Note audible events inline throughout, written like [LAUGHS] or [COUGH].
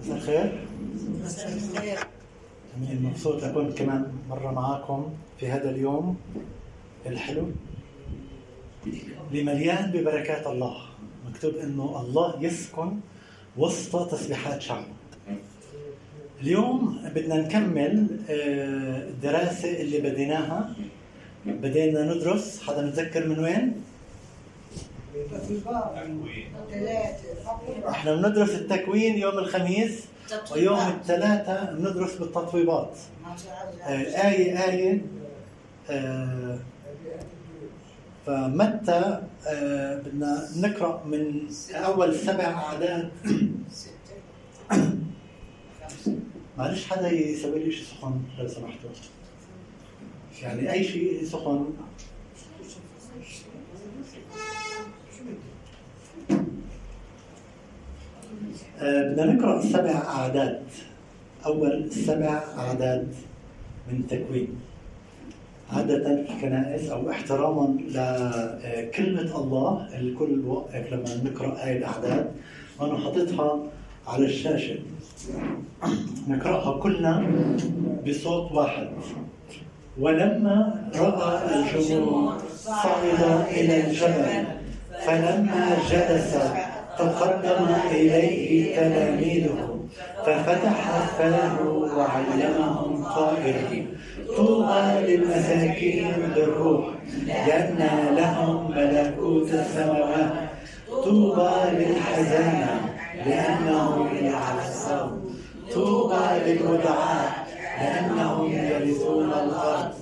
مساء الخير. مساء الخير. أمين مبسوط أكون كمان مرة معاكم في هذا اليوم الحلو. اللي مليان ببركات الله. مكتوب إنه الله يسكن وسط تسبيحات شعبه اليوم بدنا نكمل آه، الدراسة اللي بديناها. بدينا ندرس حدا متذكر من وين؟ ثلاثة إحنا بندرس التكوين يوم الخميس ويوم الثلاثاء بندرس بالتطويبات. آه، آية آية آه، فمتى آه، بدنا نقرأ من أول سبع أعداد. [COUGHS] معلش حدا يسوي لي شيء سخن لو سمحتوا. يعني أي شيء سخن. بدنا نقرأ سبع أعداد. أول سبع أعداد من التكوين عادة الكنائس أو احتراما لكلمة الله الكل بوقف لما نقرأ آية الأعداد. وأنا حاططها على الشاشة. نقرأها كلنا بصوت واحد. ولما رأى الجموع صعد إلى الجبل فلما جلس تقدم إليه تلاميذه ففتح فاه وعلمهم قائلا طوبى للمساكين بالروح لأن لهم ملكوت السماوات. طوبى للحزانة لأنهم يعزون طوبى للودعاء لأنهم يرثون الأرض.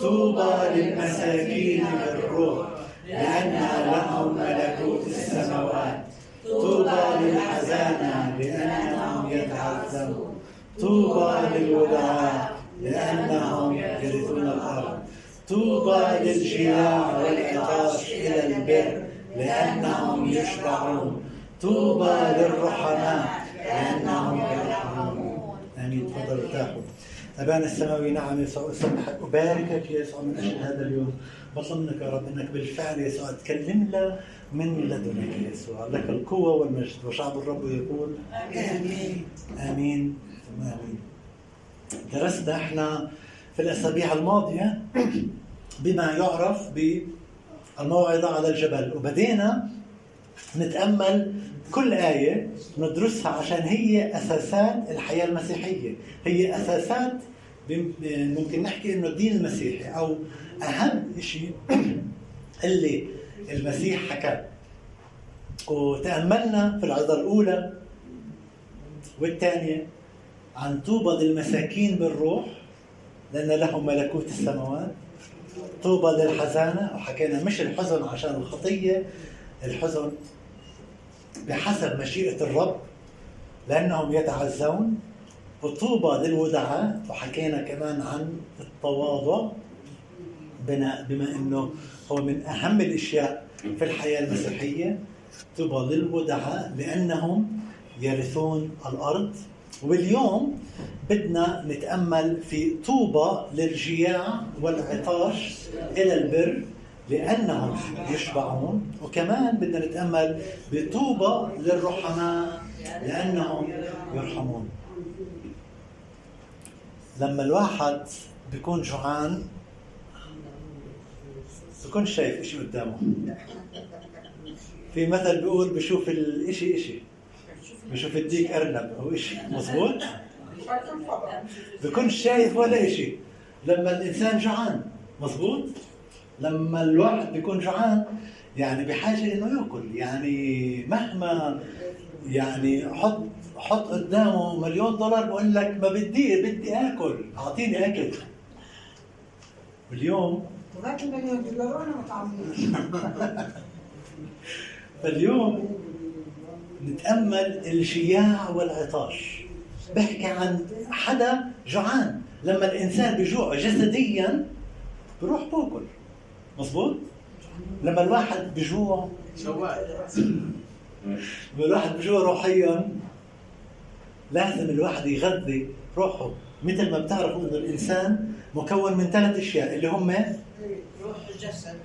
طوبى للمساكين بالروح لأن لهم ملكوت السماوات. طوبى للحزانة لأنهم يتعزون طوبى للودعاء لأنهم يرثون الأرض. طوبى للجياع والعطاش إلى البر لأنهم يشبعون. طوبى للرحماء لأنهم يرحمون. آمين. تفضلوا ارتاحوا أبانا السماوي نعم يسوع أسبحك أباركك يا يسوع من أجل هذا اليوم. بطلبك يا رب أنك بالفعل يا يسوع تكلمنا من لدنك يسوع. لك القوة والمجد وشعب الرب يقول آمين. آمين. ثم آمين درسنا إحنا في الأسابيع الماضية بما يعرف بالموعظة على الجبل وبدينا نتأمل كل آية ندرسها عشان هي أساسات الحياة المسيحية. هي أساسات ممكن نحكي إنه الدين المسيحي أو أهم شيء اللي المسيح حكاه وتأملنا في العظة الأولى والثانية عن طوبى للمساكين بالروح لأن لهم ملكوت السماوات. طوبى للحزانة وحكينا مش الحزن عشان الخطية الحزن بحسب مشيئة الرب لأنهم يتعزون. وطوبى للودعاء وحكينا كمان عن التواضع بما إنه هو من أهم الأشياء في الحياة المسيحية طوبى للودعاء لأنهم يرثون الأرض. واليوم بدنا نتأمل في طوبى للجياع والعطاش إلى البر لأنهم يشبعون. وكمان بدنا نتأمل بطوبى للرحماء لأنهم يرحمون. لما الواحد بيكون جوعان بيكون شايف إشي قدامه. في مثل بيقول بشوف الإشي إشي. بشوف الديك أرنب. أو إشي مظبوط؟ بيكون شايف ولا إشي. لما الإنسان جوعان مظبوط؟ لما الواحد بيكون جوعان يعني بحاجة إنه يأكل. يعني مهما يعني حط حط قدامه مليون دولار بقول لك ما بدي بدي آكل. أعطيني آكل. اليوم وهات مليون دولار وأنا ما فاليوم نتأمل الجياع والعطاش. بحكي عن حدا جوعان. لما الإنسان بجوع جسديا بروح باكل مظبوط؟ لما الواحد بجوع [CLEARS THROAT] لما الواحد بجوع روحيا لازم الواحد يغذي روحه. مثل ما بتعرفوا إنه الإنسان مكون من ثلاث أشياء اللي هم روح جسد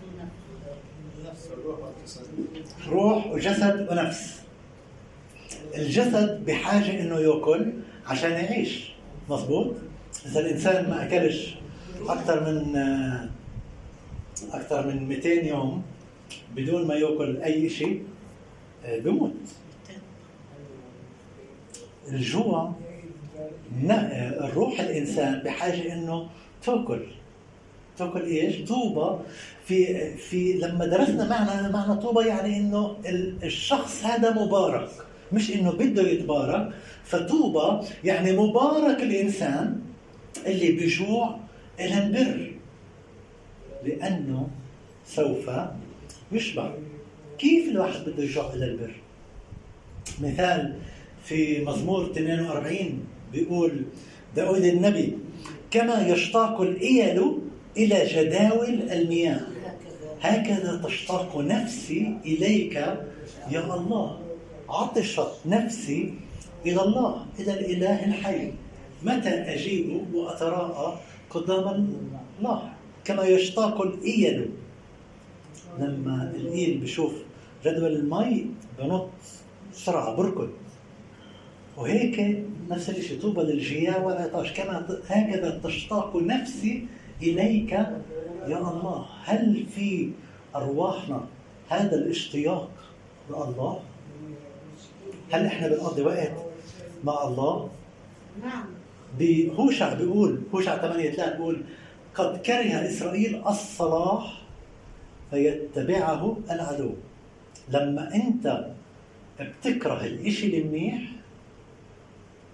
روح وجسد ونفس. الجسد بحاجة إنه يأكل عشان يعيش. مظبوط؟ إذا الإنسان ما أكلش أكثر من آه، أكثر من 200 يوم بدون ما يأكل أي شيء آه، بموت الجوع ن- آه، الروح الإنسان بحاجة إنه تأكل. تاكل إيش؟ طوبة في في لما درسنا معنى معنى طوبة يعني إنه ال- الشخص هذا مبارك مش إنه بده يتبارك فطوبة يعني مبارك الإنسان اللي بجوع إلى البر لأنه سوف يشبع كيف الواحد بده يجوع إلى البر؟ مثال في مزمور 42 بيقول داود النبي كما يشتاق الإيل إلى جداول المياه. هكذا تشتاق نفسي إليك يا الله. عطشت نفسي إلى الله إلى الإله الحي. متى أجيء وأتراءى قدام الله؟ كما يشتاق الإيل. لما الإيل بشوف جدول المي بنط بسرعة بركض. وهيك نفس الشيء طوبى للجياع والعطاش كما هكذا تشتاق نفسي إليك يا الله هل في أرواحنا هذا الاشتياق لله؟ هل إحنا بنقضي وقت مع الله؟ نعم بهوشع بيقول هوشع 8 3 بيقول قد كره إسرائيل الصلاح فيتبعه العدو لما أنت بتكره الإشي المنيح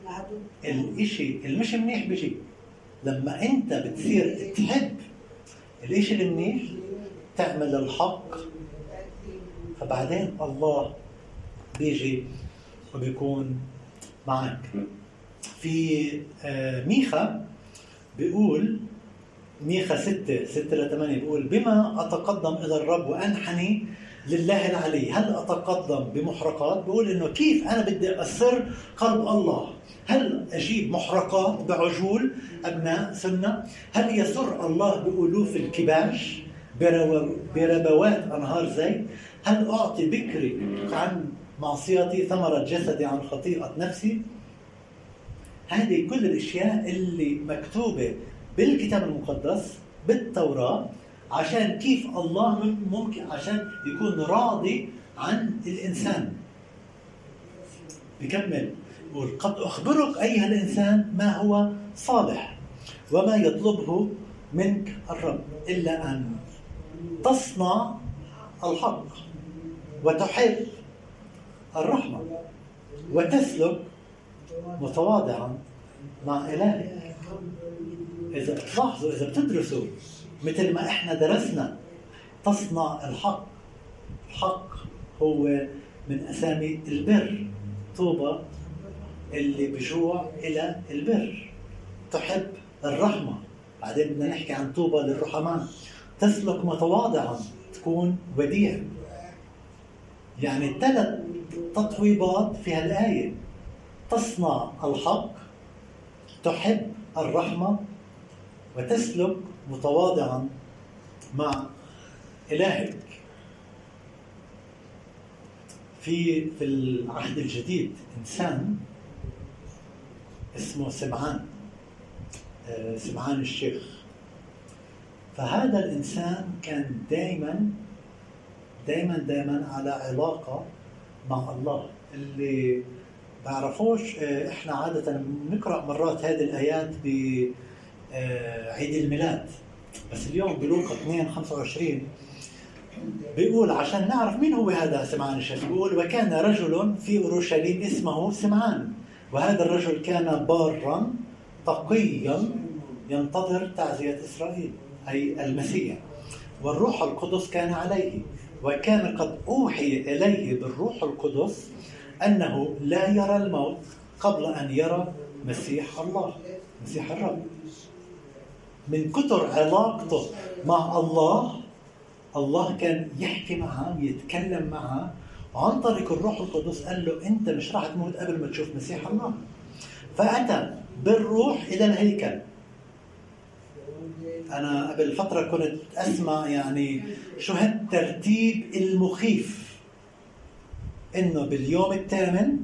العدو الإشي المش منيح بيجي لما انت بتصير تحب الاشي المنيح تعمل الحق. فبعدين الله بيجي وبيكون معك. في آه، ميخا بيقول ميخا 6 6 ل 8 بيقول بما أتقدم إلى الرب وأنحني لله العلي. هل أتقدم بمحرقات؟ بيقول إنه كيف أنا بدي اسر قلب الله؟ هل أجيب محرقات بعجول أبناء سنة؟ هل يسر الله بألوف الكباش؟ بربوات أنهار زيت؟ هل أعطي بكري عن معصيتي ثمرة جسدي عن خطيئة نفسي؟ هذه كل الأشياء اللي مكتوبة بالكتاب المقدس بالتوراة عشان كيف الله مم- ممكن عشان يكون راضي عن الإنسان. بكمل. يقول قد أخبرك أيها الإنسان ما هو صالح وما يطلبه منك الرب إلا أن تصنع الحق وتحب الرحمة وتسلك متواضعا مع إلهك. إذا تلاحظوا إذا بتدرسوا مثل ما إحنا درسنا تصنع الحق. الحق هو من أسامي البر. طوبى اللي بجوع إلى البر. تحب الرحمة. بعدين بدنا نحكي عن طوبى للرحماء تسلك متواضعا تكون وديع. يعني ثلاث تطويبات في هالآية. تصنع الحق تحب الرحمة وتسلك متواضعا مع إلهك في في العهد الجديد. إنسان اسمه سمعان آه، سمعان الشيخ. فهذا الإنسان كان دائما دائما دائما على علاقة مع الله. اللي بعرفوش آه، إحنا عادة بنقرأ مرات هذه الآيات بعيد الميلاد. بس اليوم بلوقا 2 25 بيقول عشان نعرف مين هو هذا سمعان الشيخ بيقول وكان رجل في أورشليم اسمه سمعان وهذا الرجل كان بارا تقيا ينتظر تعزية إسرائيل أي المسيح والروح القدس كان عليه وكان قد أوحي إليه بالروح القدس أنه لا يرى الموت قبل أن يرى مسيح الله مسيح الرب. من كتر علاقته مع الله الله كان يحكي معه ويتكلم معه وعن طريق الروح القدس قال له أنت مش راح تموت قبل ما تشوف مسيح الله. فأتى بالروح إلى الهيكل. أنا قبل فترة كنت أسمع يعني شو هالترتيب المخيف. إنه باليوم الثامن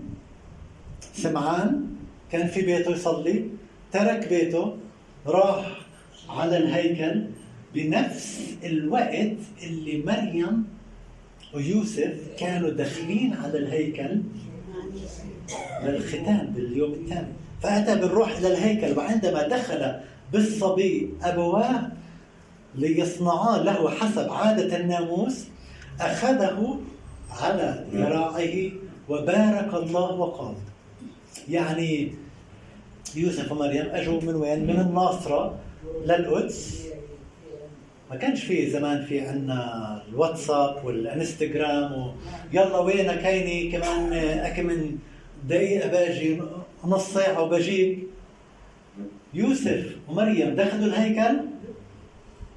سمعان كان في بيته يصلي ترك بيته راح على الهيكل بنفس الوقت اللي مريم ويوسف كانوا داخلين على الهيكل للختان باليوم الثاني. فأتى بالروح إلى الهيكل وعندما دخل بالصبي أبواه ليصنعا له حسب عادة الناموس أخذه على ذراعه وبارك الله وقال. يعني يوسف ومريم أجوا من وين؟ من الناصرة. للقدس ما كانش في زمان في عندنا الواتساب والإنستغرام و... يلا وينك هيني؟ كمان اكم من دقيقة باجي نص ساعة وبجيك يوسف ومريم دخلوا الهيكل؟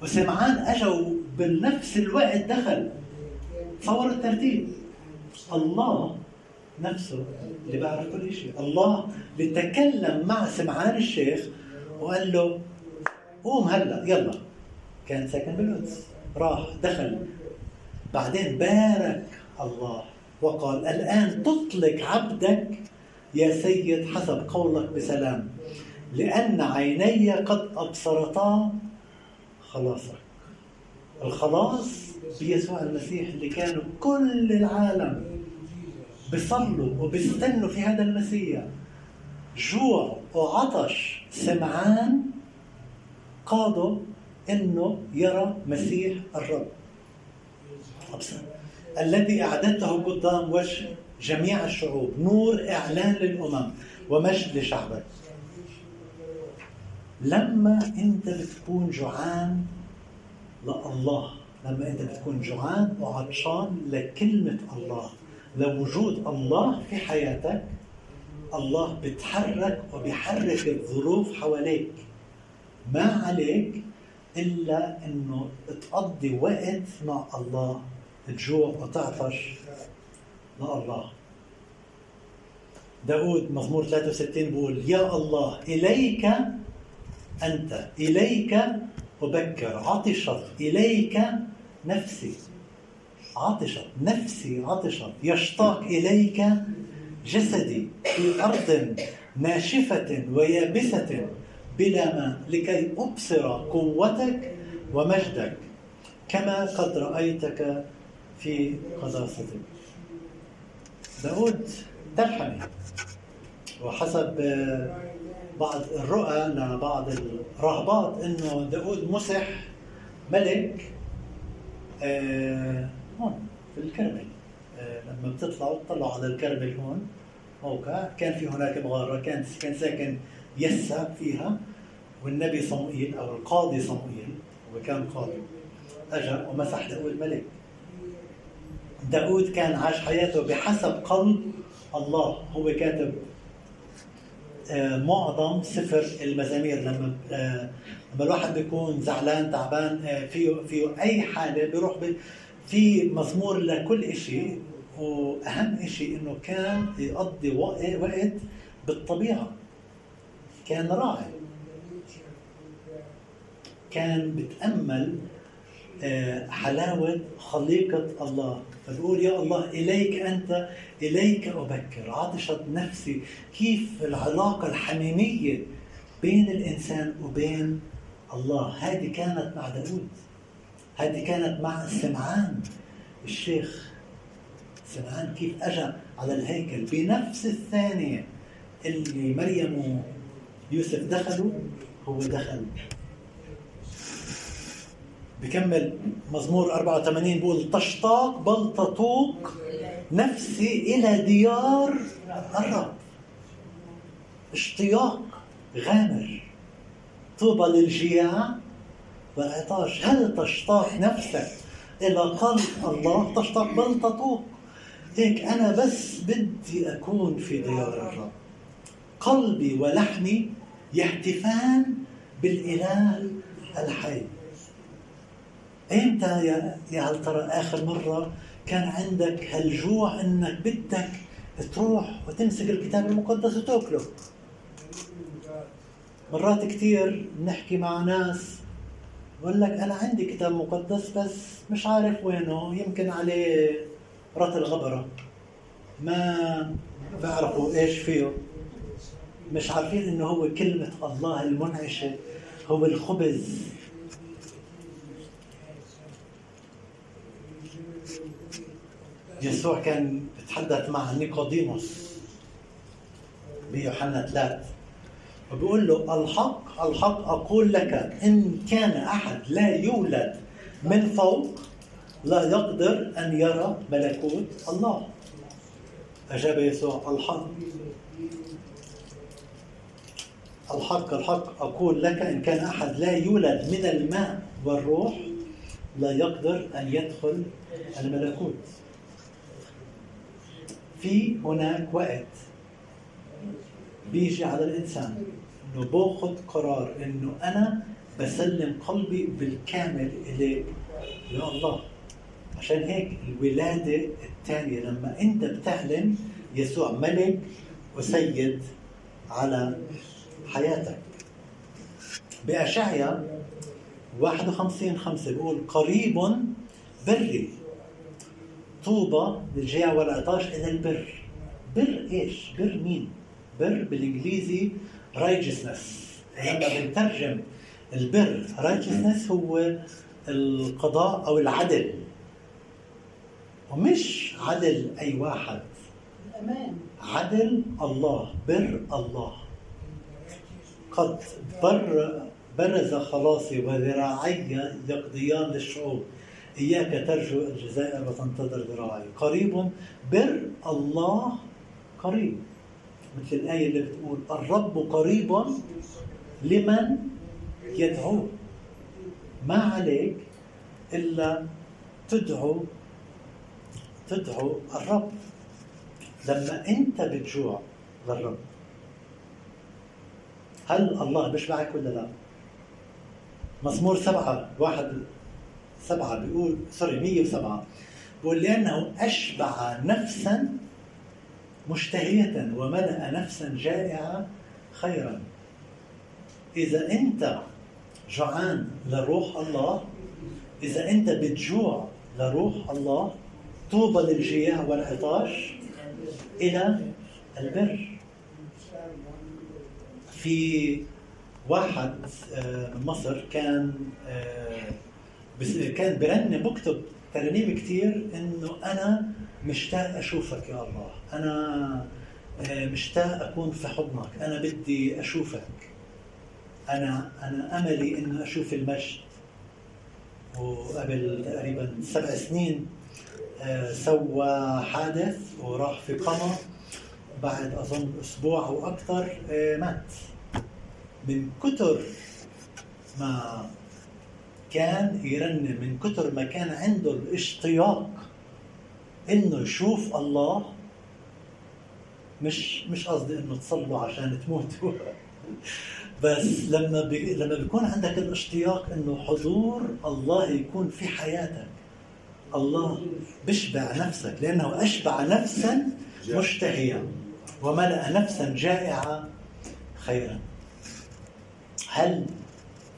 وسمعان أجوا بنفس الوقت دخل. تصور الترتيب. الله نفسه اللي بيعرف كل شيء الله بتكلم مع سمعان الشيخ وقال له قوم هلا يلا. كان ساكن بالقدس راح دخل. بعدين بارك الله وقال الآن تطلق عبدك يا سيد حسب قولك بسلام لأن عيني قد أبصرتا. خلاصك الخلاص بيسوع المسيح اللي كانوا كل العالم بيصلوا وبيستنوا في هذا المسيح. جوع وعطش سمعان قادوا إنه يرى مسيح الرب. أبصر. الذي أعددته قدام وجه جميع الشعوب. نور إعلان للأمم ومجد لشعبك. لما أنت بتكون جوعان لله لما أنت بتكون جوعان وعطشان لكلمة الله لوجود الله في حياتك الله بتحرك وبيحرك الظروف حواليك. ما عليك إلا إنه تقضي وقت مع الله تجوع وتعطش. لله داود مزمور 63 بيقول يا الله إليك أنت إليك أبكر عطشت إليك نفسي عطشت نفسي عطشت يشتاق إليك جسدي في أرض ناشفة ويابسة. بلا ماء لكي أبصر قوتك ومجدك كما قد رأيتك في قداستك داود تلحمي وحسب بعض الرؤى لبعض الرهبات إنه داود مسح ملك آه، هون في الكرمل آه، لما بتطلعوا تطلعوا على الكرمل هون موقع كان في هناك مغارة كان كان ساكن يسا فيها والنبي صموئيل أو القاضي صموئيل هو كان قاضي اجى ومسح داود ملك داود كان عاش حياته بحسب قلب الله. هو كاتب آه، معظم سفر المزامير. لما آه، لما الواحد بيكون زعلان تعبان آه، فيه فيه أي حالة بيروح في مزمور لكل شيء وأهم شيء إنه كان يقضي وقت بالطبيعة. كان راعي كان بتأمل حلاوة خليقة الله. فبقول يا الله إليك أنت إليك أبكر. عطشت نفسي كيف العلاقة الحميمية بين الإنسان وبين الله. هذه كانت مع داود هذه كانت مع سمعان. الشيخ سمعان كيف أجى على الهيكل بنفس الثانية اللي مريم ويوسف دخلوا هو دخل. بكمل مزمور 84 بيقول تشتاق بل تطوق نفسي إلى ديار الرب. اشتياق غامر. طوبى للجياع والعطاش. هل تشتاق نفسك إلى قلب الله؟ تشتاق بل تطوق هيك أنا بس بدي أكون في ديار الرب. قلبي ولحمي يهتفان بالإله الحي. إمتى يا يا هل ترى آخر مرة كان عندك هالجوع إنك بدك تروح وتمسك الكتاب المقدس وتأكله؟ مرات كثير بنحكي مع ناس بقول لك أنا عندي كتاب مقدس بس مش عارف وينه يمكن عليه رط الغبرة. ما بيعرفوا إيش فيه. مش عارفين انه هو كلمة الله المنعشة هو الخبز. يسوع كان بيتحدث مع نيقوديموس بيوحنا ثلاث وبيقول له الحق الحق أقول لك إن كان أحد لا يولد من فوق لا يقدر أن يرى ملكوت الله. أجاب يسوع الحق. الحق الحق أقول لك إن كان أحد لا يولد من الماء والروح لا يقدر أن يدخل الملكوت. في هناك وقت بيجي على الإنسان. إنه باخذ قرار إنه أنا بسلم قلبي بالكامل إليك يا الله. عشان هيك الولادة الثانية لما أنت بتعلن يسوع ملك وسيد على حياتك. بأشعيا 51 5 بيقول قريب بري. طوبى للجيع والعطاش إلى البر. بر إيش؟ بر مين؟ بر بالإنجليزي righteousness. لما بنترجم البر righteousness هو القضاء أو العدل. ومش عدل أي واحد. عدل الله بر الله. قد بر برز خلاصي وذراعي يقضيان للشعوب. إياك ترجو الجزائر وتنتظر ذراعي. قريب بر الله قريب. مثل الآية اللي بتقول الرب قريب لمن يدعوه ما عليك إلا تدعو تدعو الرب. لما أنت بتجوع للرب هل الله بيشبعك ولا لا؟ مزمور سبعة واحد سبعة بيقول سوري 107 بيقول لأنه أشبع نفسا مشتهية وملأ نفسا جائعة خيرا. إذا أنت جوعان لروح الله إذا أنت بتجوع لروح الله طوبى للجياع والعطاش إلى البر. في واحد آه، من مصر كان آه، كان برنم بكتب ترانيم كثير إنه أنا مشتاق أشوفك يا الله. أنا آه، مشتاق أكون في حضنك. أنا بدي أشوفك. أنا أنا أملي إنه أشوف المجد. وقبل تقريبا سبع سنين سوى حادث وراح في قمر. بعد أظن أسبوع أو أكثر آه، مات. من كتر ما كان يرنم من كتر ما كان عنده الاشتياق إنه يشوف الله مش مش قصدي إنه تصلوا عشان تموتوا. [LAUGHS] بس لما بي لما بيكون عندك الاشتياق إنه حضور الله يكون في حياتك. الله بيشبع نفسك لأنه أشبع نفسا مشتهيا. وملأ نفسا جائعة خيرا. هل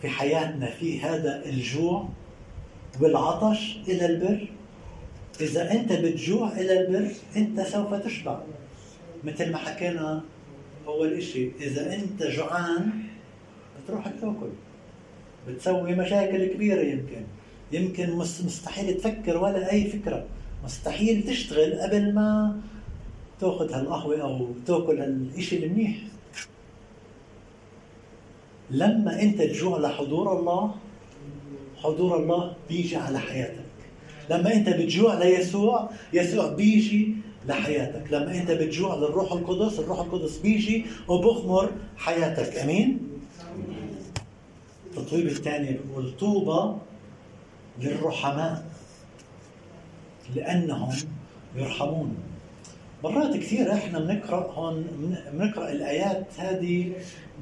في حياتنا في هذا الجوع والعطش إلى البر؟ إذا أنت بتجوع إلى البر أنت سوف تشبع. مثل ما حكينا أول إشي إذا أنت جوعان بتروح تأكل. بتسوي مشاكل كبيرة يمكن. يمكن مس- مستحيل تفكر ولا أي فكرة. مستحيل تشتغل قبل ما تأخذ هالقهوة أو تأكل هالإشي المنيح. لما أنت تجوع لحضور الله حضور الله بيجي على حياتك. لما أنت بتجوع ليسوع يسوع بيجي لحياتك. لما أنت بتجوع للروح القدس الروح القدس بيجي وبخمر حياتك. أمين؟ التطويب الثاني بيقول طوبى للرحماء لأنهم يرحمون. مرات كثير إحنا بنقرأ هون بنقرأ الآيات هذه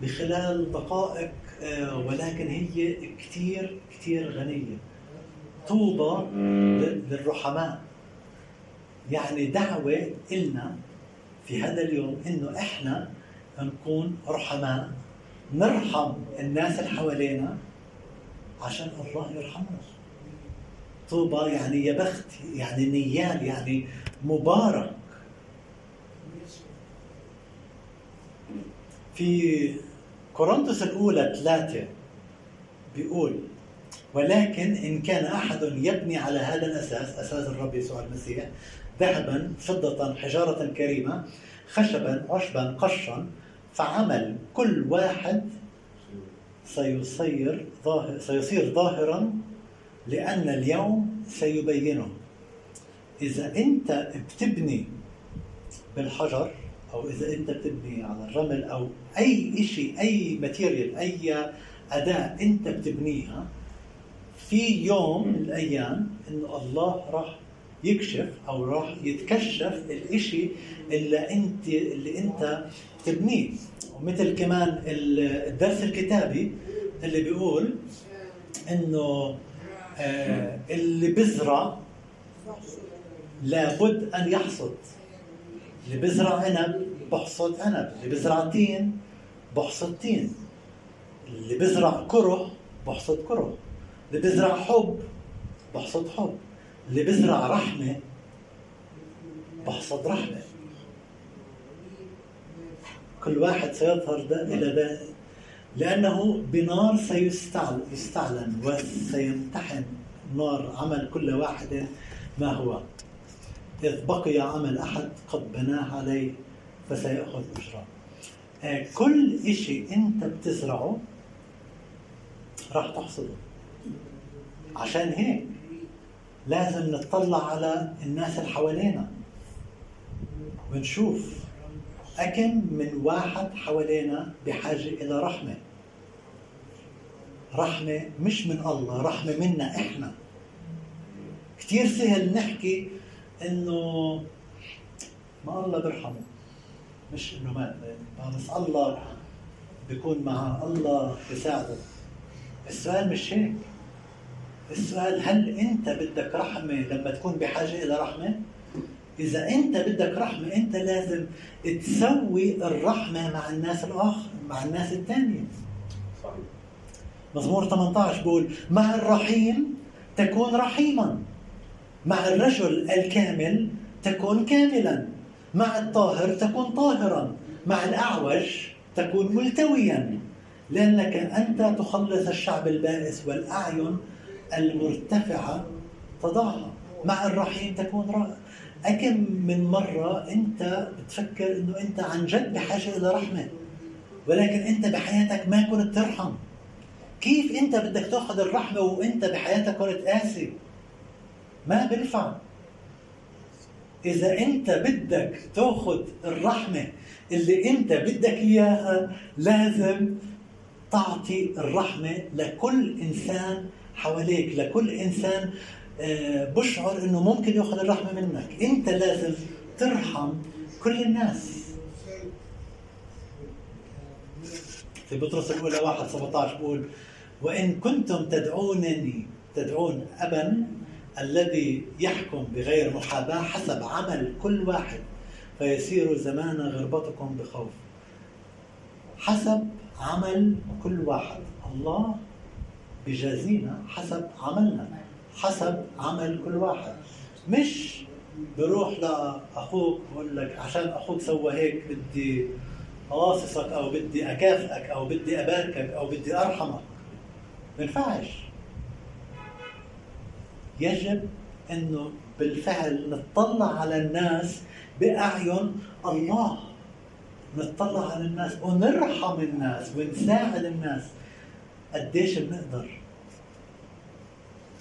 بخلال دقائق آه، ولكن هي كثير كثير غنية. طوبى للرحماء. يعني دعوة إلنا في هذا اليوم إنه إحنا نكون رحماء نرحم الناس اللي حوالينا عشان الله يرحمنا. طوبى يعني يا بخت يعني نيال يعني مبارك. في كورنثوس الأولى ثلاثة بيقول ولكن إن كان أحد يبني على هذا الأساس أساس الرب يسوع المسيح ذهبا فضة حجارة كريمة خشبا عشبا قشا فعمل كل واحد سيصير ظاهر سيصير ظاهرا لأن اليوم سيبينه. إذا أنت بتبني بالحجر أو إذا أنت بتبني على الرمل أو أي شيء أي ماتيريال أي أداة أنت بتبنيها في يوم من الأيام إنه الله راح يكشف أو راح يتكشف الإشي اللي انت اللي أنت تبنيه. ومثل كمان الدرس الكتابي اللي بيقول إنه آه اللي بزرع لابد أن يحصد. اللي بزرع عنب بحصد عنب اللي بزرع تين بحصد تين. اللي بزرع كره بحصد كره. اللي بزرع حب بحصد حب. اللي بزرع رحمة بحصد رحمة. كل واحد سيظهر ده إلى ده لأنه بنار سيستعلن يستعلن وسيمتحن. نار عمل كل واحد ما هو. إذ بقي عمل أحد قد بناه عليه. فسيأخذ أجره آه، كل إشي أنت بتزرعه راح تحصده. عشان هيك لازم نطلع على الناس اللي حوالينا. ونشوف أكم من واحد حوالينا بحاجة إلى رحمة. رحمة مش من الله رحمة منا إحنا. كثير سهل نحكي إنه ما الله بيرحمه. مش إنه مات بس الله بيكون معه الله بيساعده. السؤال مش هيك. السؤال هل أنت بدك رحمة لما تكون بحاجة إلى رحمة؟ إذا أنت بدك رحمة أنت لازم تسوي الرحمة مع الناس الآخر مع الناس الثانية. صحيح مزمور 18 بقول مع الرحيم تكون رحيما مع الرجل الكامل تكون كاملا. مع الطاهر تكون طاهرا مع الأعوج تكون ملتويا. لأنك أنت تخلص الشعب البائس والأعين المرتفعة تضعها. مع الرحيم تكون رائع. أكم من مرة أنت بتفكر أنه أنت عن جد بحاجة إلى رحمة ولكن أنت بحياتك ما كنت ترحم. كيف أنت بدك تأخذ الرحمة وأنت بحياتك كنت قاسي؟ ما بنفع. إذا أنت بدك تأخذ الرحمة اللي أنت بدك إياها لازم تعطي الرحمة لكل إنسان حواليك لكل إنسان آه، بشعر إنه ممكن يأخذ الرحمة منك. أنت لازم ترحم كل الناس. في بطرس الأولى واحد 17 بقول وإن كنتم تدعونني تدعون ابا؟ الذي يحكم بغير محاباة حسب عمل كل واحد فيسير زمان غربتكم بخوف. حسب عمل كل واحد. الله بجازينا حسب عملنا حسب عمل كل واحد. مش بروح لأخوك بقول لك عشان أخوك سوى هيك بدي اواصصك أو بدي أكافئك أو بدي أباركك أو بدي أرحمك. بينفعش يجب إنه بالفعل نطلع على الناس بأعين الله. نطلع على الناس ونرحم الناس ونساعد الناس. قديش بنقدر؟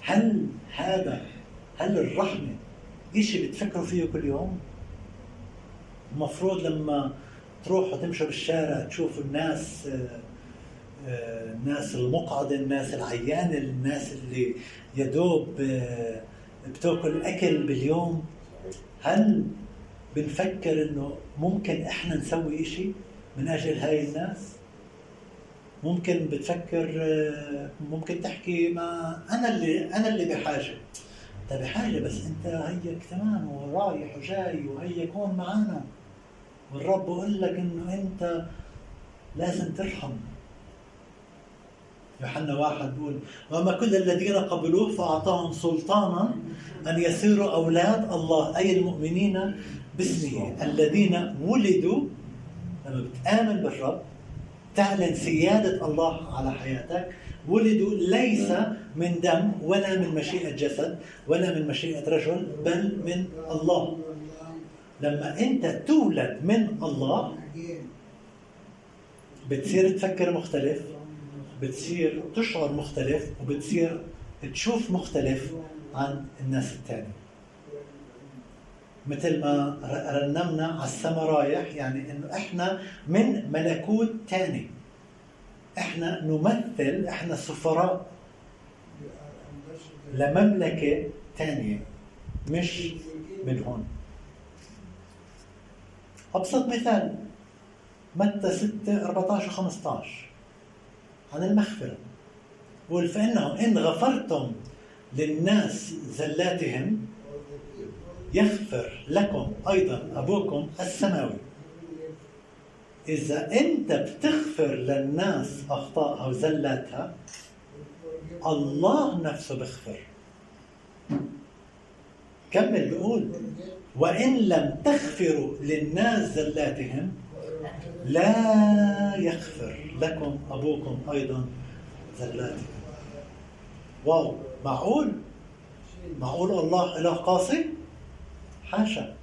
هل هذا هل الرحمة إشي بتفكروا فيه كل يوم؟ المفروض لما تروحوا تمشوا بالشارع تشوفوا الناس آه، الناس المقعدة الناس العيانة الناس اللي يدوب آه، بتاكل أكل باليوم. هل بنفكر إنه ممكن إحنا نسوي إشي من أجل هاي الناس؟ ممكن بتفكر ممكن تحكي ما أنا اللي أنا اللي بحاجة. أنت بحاجة بس أنت هيك تمام ورايح وجاي وهي كون معنا والرب بقول لك إنه أنت لازم ترحم. يوحنا واحد بيقول وما كل الذين قبلوه فأعطاهم سلطانا أن يصيروا أولاد الله. أي المؤمنين باسمه الذين ولدوا لما بتآمن بالرب تعلن سيادة الله على حياتك. ولدوا ليس من دم ولا من مشيئة جسد ولا من مشيئة رجل بل من الله. لما أنت تولد من الله بتصير تفكر مختلف. بتصير تشعر مختلف وبتصير تشوف مختلف عن الناس الثانية مثل ما رنمنا على السما رايح يعني إنه إحنا من ملكوت ثاني إحنا نمثل إحنا سفراء لمملكة ثانية مش من هون. أبسط مثال متى 6 14 15 عن المغفرة. بقول فإنهم إن غفرتم للناس زلاتهم يغفر لكم أيضا أبوكم السماوي. إذا أنت بتغفر للناس أخطائها وزلاتها الله نفسه بيغفر. كمل بيقول وإن لم تغفروا للناس زلاتهم لا يغفر. لكم أبوكم أيضا زلاتهم واو معقول؟ معقول الله إله قاسي؟ حاشا.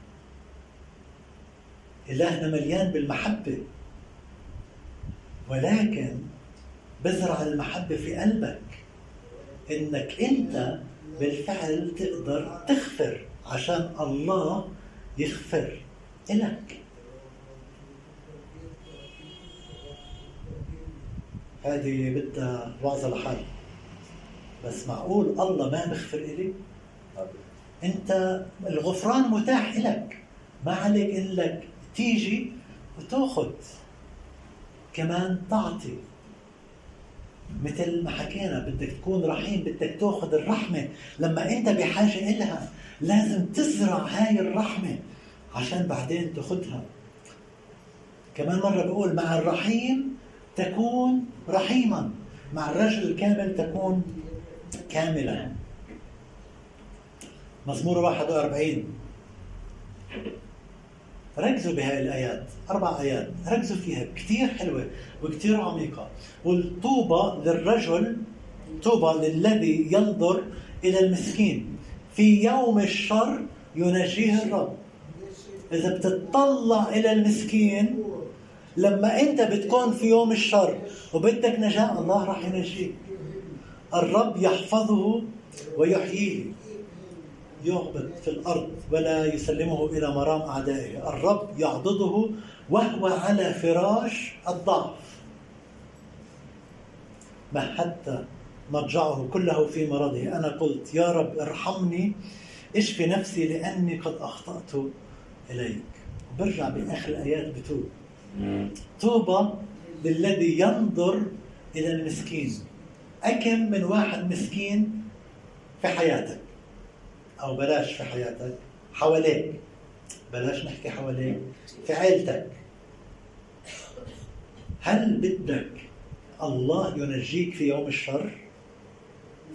إلهنا مليان بالمحبة. ولكن بزرع المحبة في قلبك إنك أنت بالفعل تقدر تغفر عشان الله يغفر إلك. هذه بدها وعظة لحال بس معقول الله ما بغفر إلي؟ أنت الغفران متاح لك ما عليك انك تيجي وتأخذ. كمان تعطي. مثل ما حكينا بدك تكون رحيم بدك تأخذ الرحمة. لما أنت بحاجة إلها لازم تزرع هاي الرحمة عشان بعدين تأخذها. كمان مرة بقول مع الرحيم تكون رحيما. مع الرجل الكامل تكون كاملا. مزمور 41 ركزوا بهاي الآيات. أربع آيات. ركزوا فيها. كثير حلوة وكثير عميقة. والطوبة للرجل طوبى للذي ينظر إلى المسكين. في يوم الشر ينجيه الرب. إذا بتطلع إلى المسكين لما أنت بتكون في يوم الشر وبدك نجاة الله راح ينجيك. الرب يحفظه ويحييه. يهبط في الأرض ولا يسلمه إلى مرام أعدائه. الرب يعضده وهو على فراش الضعف. ما حتى مضجعه كله في مرضه. أنا قلت يا رب ارحمني اشفي نفسي لأني قد أخطأت إليك. برجع بآخر الآيات بتوب طوبى للذي ينظر إلى المسكين. أكم من واحد مسكين في حياتك؟ أو بلاش في حياتك حواليك. بلاش نحكي حواليك في عيلتك. هل بدك الله ينجيك في يوم الشر؟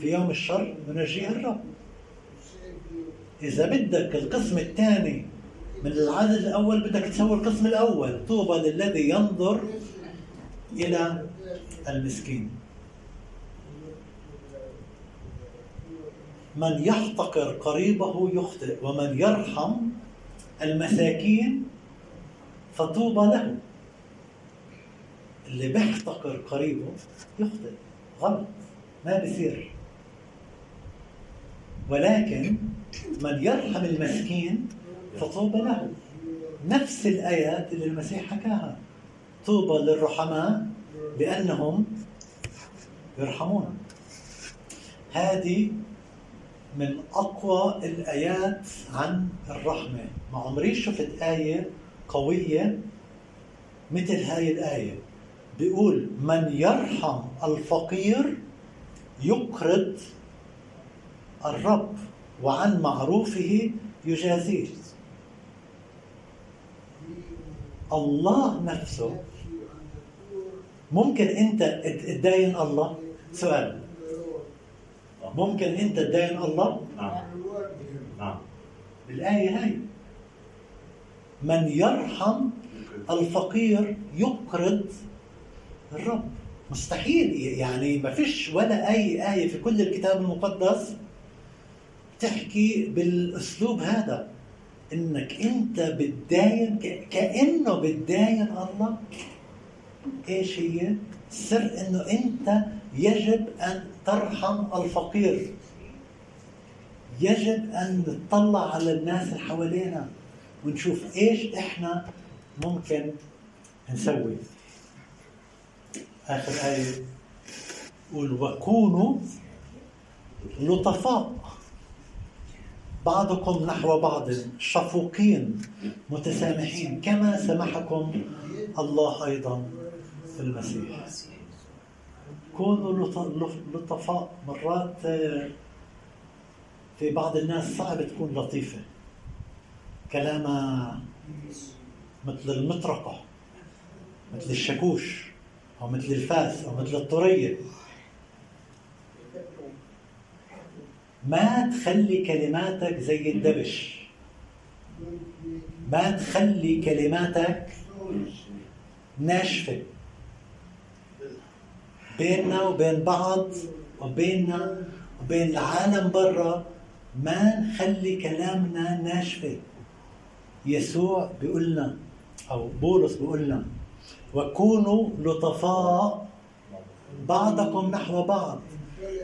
في يوم الشر ينجيه الرب. إذا بدك القسم الثاني من العدد الأول بدك تسوي القسم الأول. طوبى للذي ينظر إلى المسكين. من يحتقر قريبه يخطئ ومن يرحم المساكين فطوبى له. اللي بيحتقر قريبه يخطئ. غلط. ما بصير ولكن من يرحم المسكين فطوبى له. نفس الآيات اللي المسيح حكاها. طوبى للرحماء لأنهم يرحمون. هذه من أقوى الآيات عن الرحمة. ما عمري شفت آية قوية مثل هاي الآية. بيقول من يرحم الفقير يقرض الرب وعن معروفه يجازيه. الله نفسه. ممكن انت تداين الله؟ سؤال. ممكن انت تدين الله؟ نعم. نعم. بالآية هاي. من يرحم الفقير يقرض الرب. مستحيل. يعني ما فيش ولا أي آية في كل الكتاب المقدس تحكي بالأسلوب هذا. إنك أنت بتداين كأنه بتداين الله. إيش هي؟ السر إنه أنت يجب أن ترحم الفقير. يجب أن نطلع على الناس اللي حوالينا ونشوف إيش إحنا ممكن نسوي. آخر آية. قول وكونوا لطفاء. بعضكم نحو بعض شفوقين متسامحين كما سمحكم الله أيضا في المسيح. كونوا لطفاء مرات في بعض الناس صعب تكون لطيفة. كلامها مثل المطرقة مثل الشاكوش أو مثل الفاس أو مثل الطرية. ما تخلي كلماتك زي الدبش. ما تخلي كلماتك ناشفة. بيننا وبين بعض وبيننا وبين العالم برا ما نخلي كلامنا ناشفة. يسوع بيقول لنا أو بولس بيقول لنا وكونوا لطفاء بعضكم نحو بعض.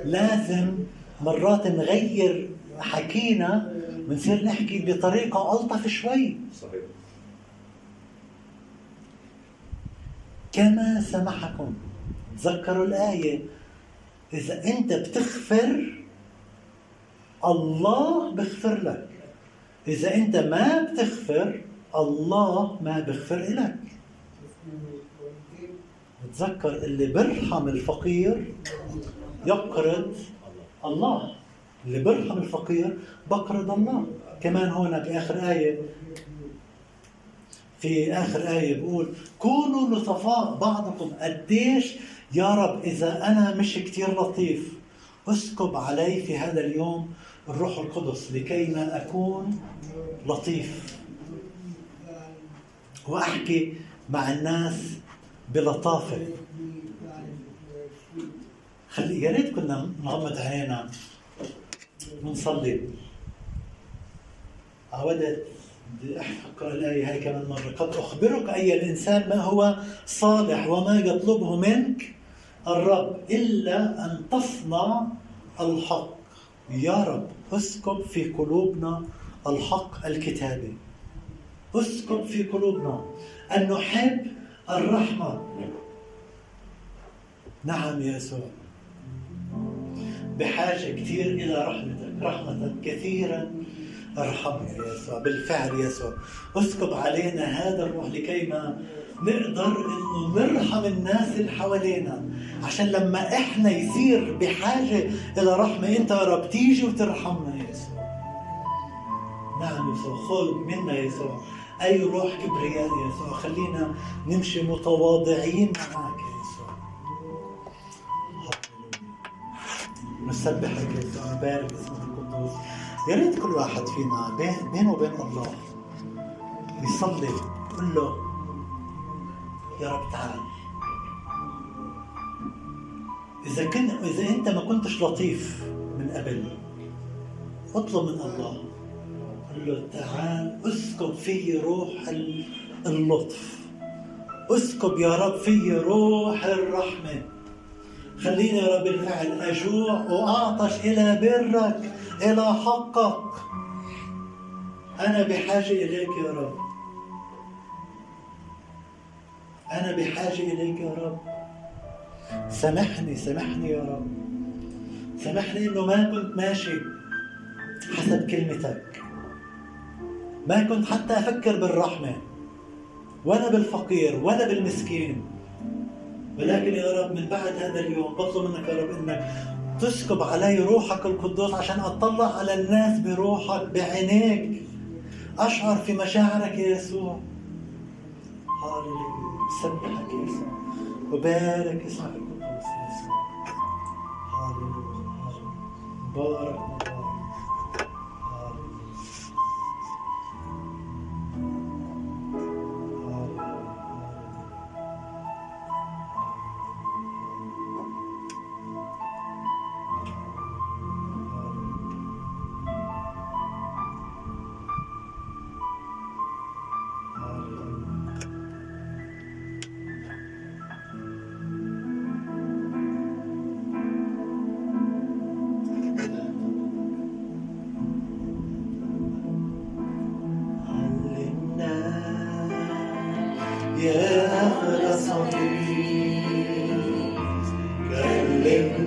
لازم مرات نغير حكينا بنصير نحكي بطريقة ألطف شوي. صحيح. كما سمحكم تذكروا الآية إذا أنت بتغفر الله بغفر لك. إذا أنت ما بتغفر الله ما بغفر لك تذكر اللي برحم الفقير يقرض الله. اللي برحم الفقير بقرض الله كمان هون بآخر آية في آخر آية بقول كونوا لطفاء بعضكم. قديش؟ يا رب إذا أنا مش كتير لطيف اسكب علي في هذا اليوم الروح القدس لكي ما أكون لطيف. وأحكي مع الناس بلطافة. خلي يا ريت كنا نغمض عينينا ونصلي عودت بدي اقرا الايه هاي كمان مرة. قد أخبرك أي الإنسان ما هو صالح وما يطلبه منك الرب إلا أن تصنع الحق. يا رب اسكب في قلوبنا الحق الكتابي. اسكب في قلوبنا أن نحب الرحمة. نعم يا يسوع. بحاجة كثير إلى رحمتك رحمه كثيرا ارحمنا يا يسوع بالفعل يا يسوع. اسكب علينا هذا الروح لكي ما نقدر إنه نرحم الناس اللي حوالينا. عشان لما إحنا يصير بحاجة إلى رحمة أنت يا رب تيجي وترحمنا يا يسوع. نعم يسوع خذ منا يا يسوع. أي روح كبرياء يا يسوع خلينا نمشي متواضعين معك يا نسبحك نبارك اسمك القدوس. يا ريت كل واحد فينا بينه وبين الله يصلي يقول له يا رب تعال. إذا كنت إذا أنت ما كنتش لطيف من قبل اطلب من الله. قل له تعال اسكب في روح اللطف. اسكب يا رب في روح الرحمة. خليني يا رب بالفعل أجوع وأعطش إلى برك إلى حقك. أنا بحاجة إليك يا رب. أنا بحاجة إليك يا رب. سامحني سامحني يا رب. سامحني إنه ما كنت ماشي حسب كلمتك. ما كنت حتى أفكر بالرحمة ولا بالفقير ولا بالمسكين. ولكن يا رب من بعد هذا اليوم بطلب منك يا رب إنك تسكب علي روحك القدوس عشان أطلع على الناس بروحك بعينيك. أشعر في مشاعرك يا يسوع. هاللويا سبحك يا يسوع. وبارك اسمك القدوس يا يسوع. هاللويا بارك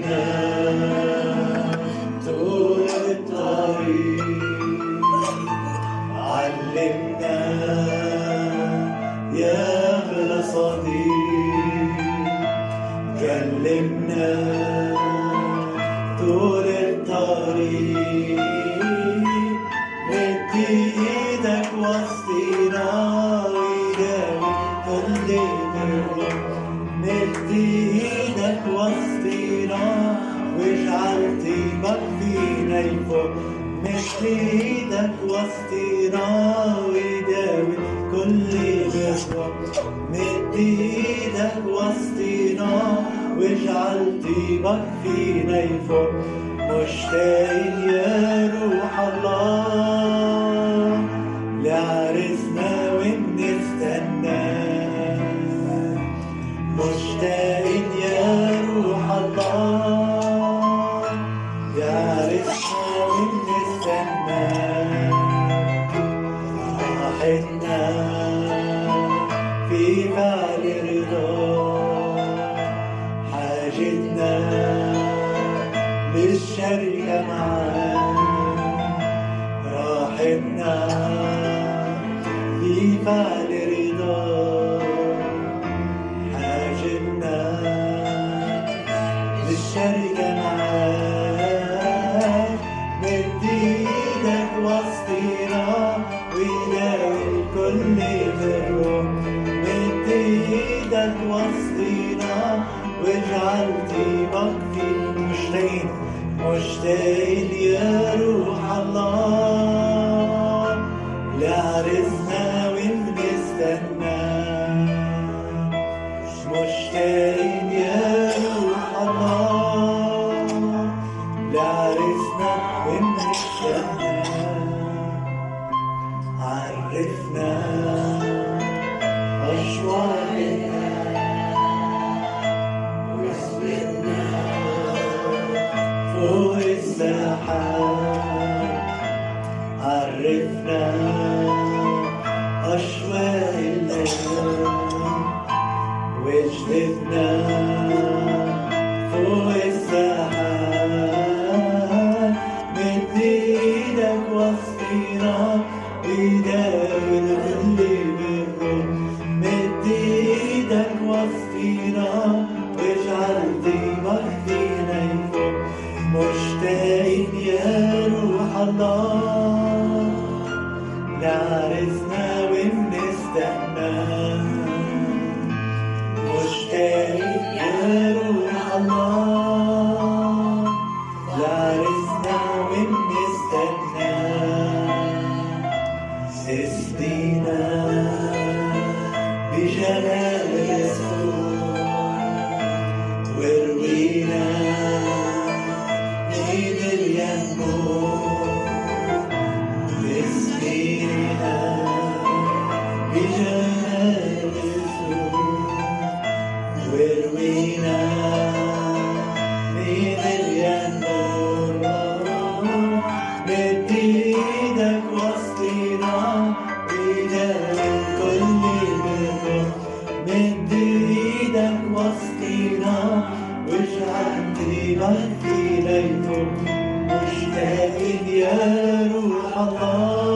Yeah. للشرق معاه راحتنا في فعل مشتاق مشتاق يا روح الله. مشتاق يا روح الله.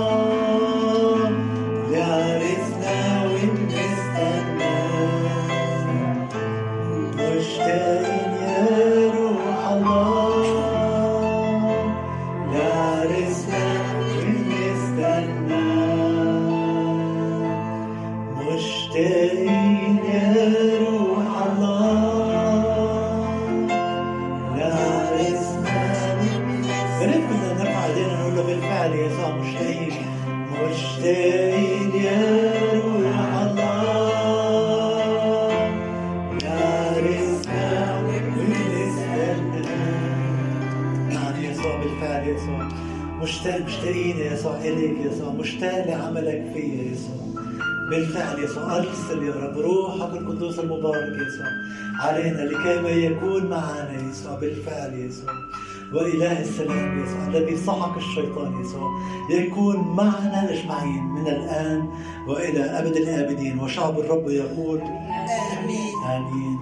يسوع ارسل يا رب روحك القدوس المبارك يسوع علينا لكي ما يكون معنا يسوع بالفعل يسوع وإله السلام يسوع الذي سحق الشيطان يسوع يكون معنا أجمعين من الآن وإلى أبد الآبدين وشعب الرب يقول آمين. آمين.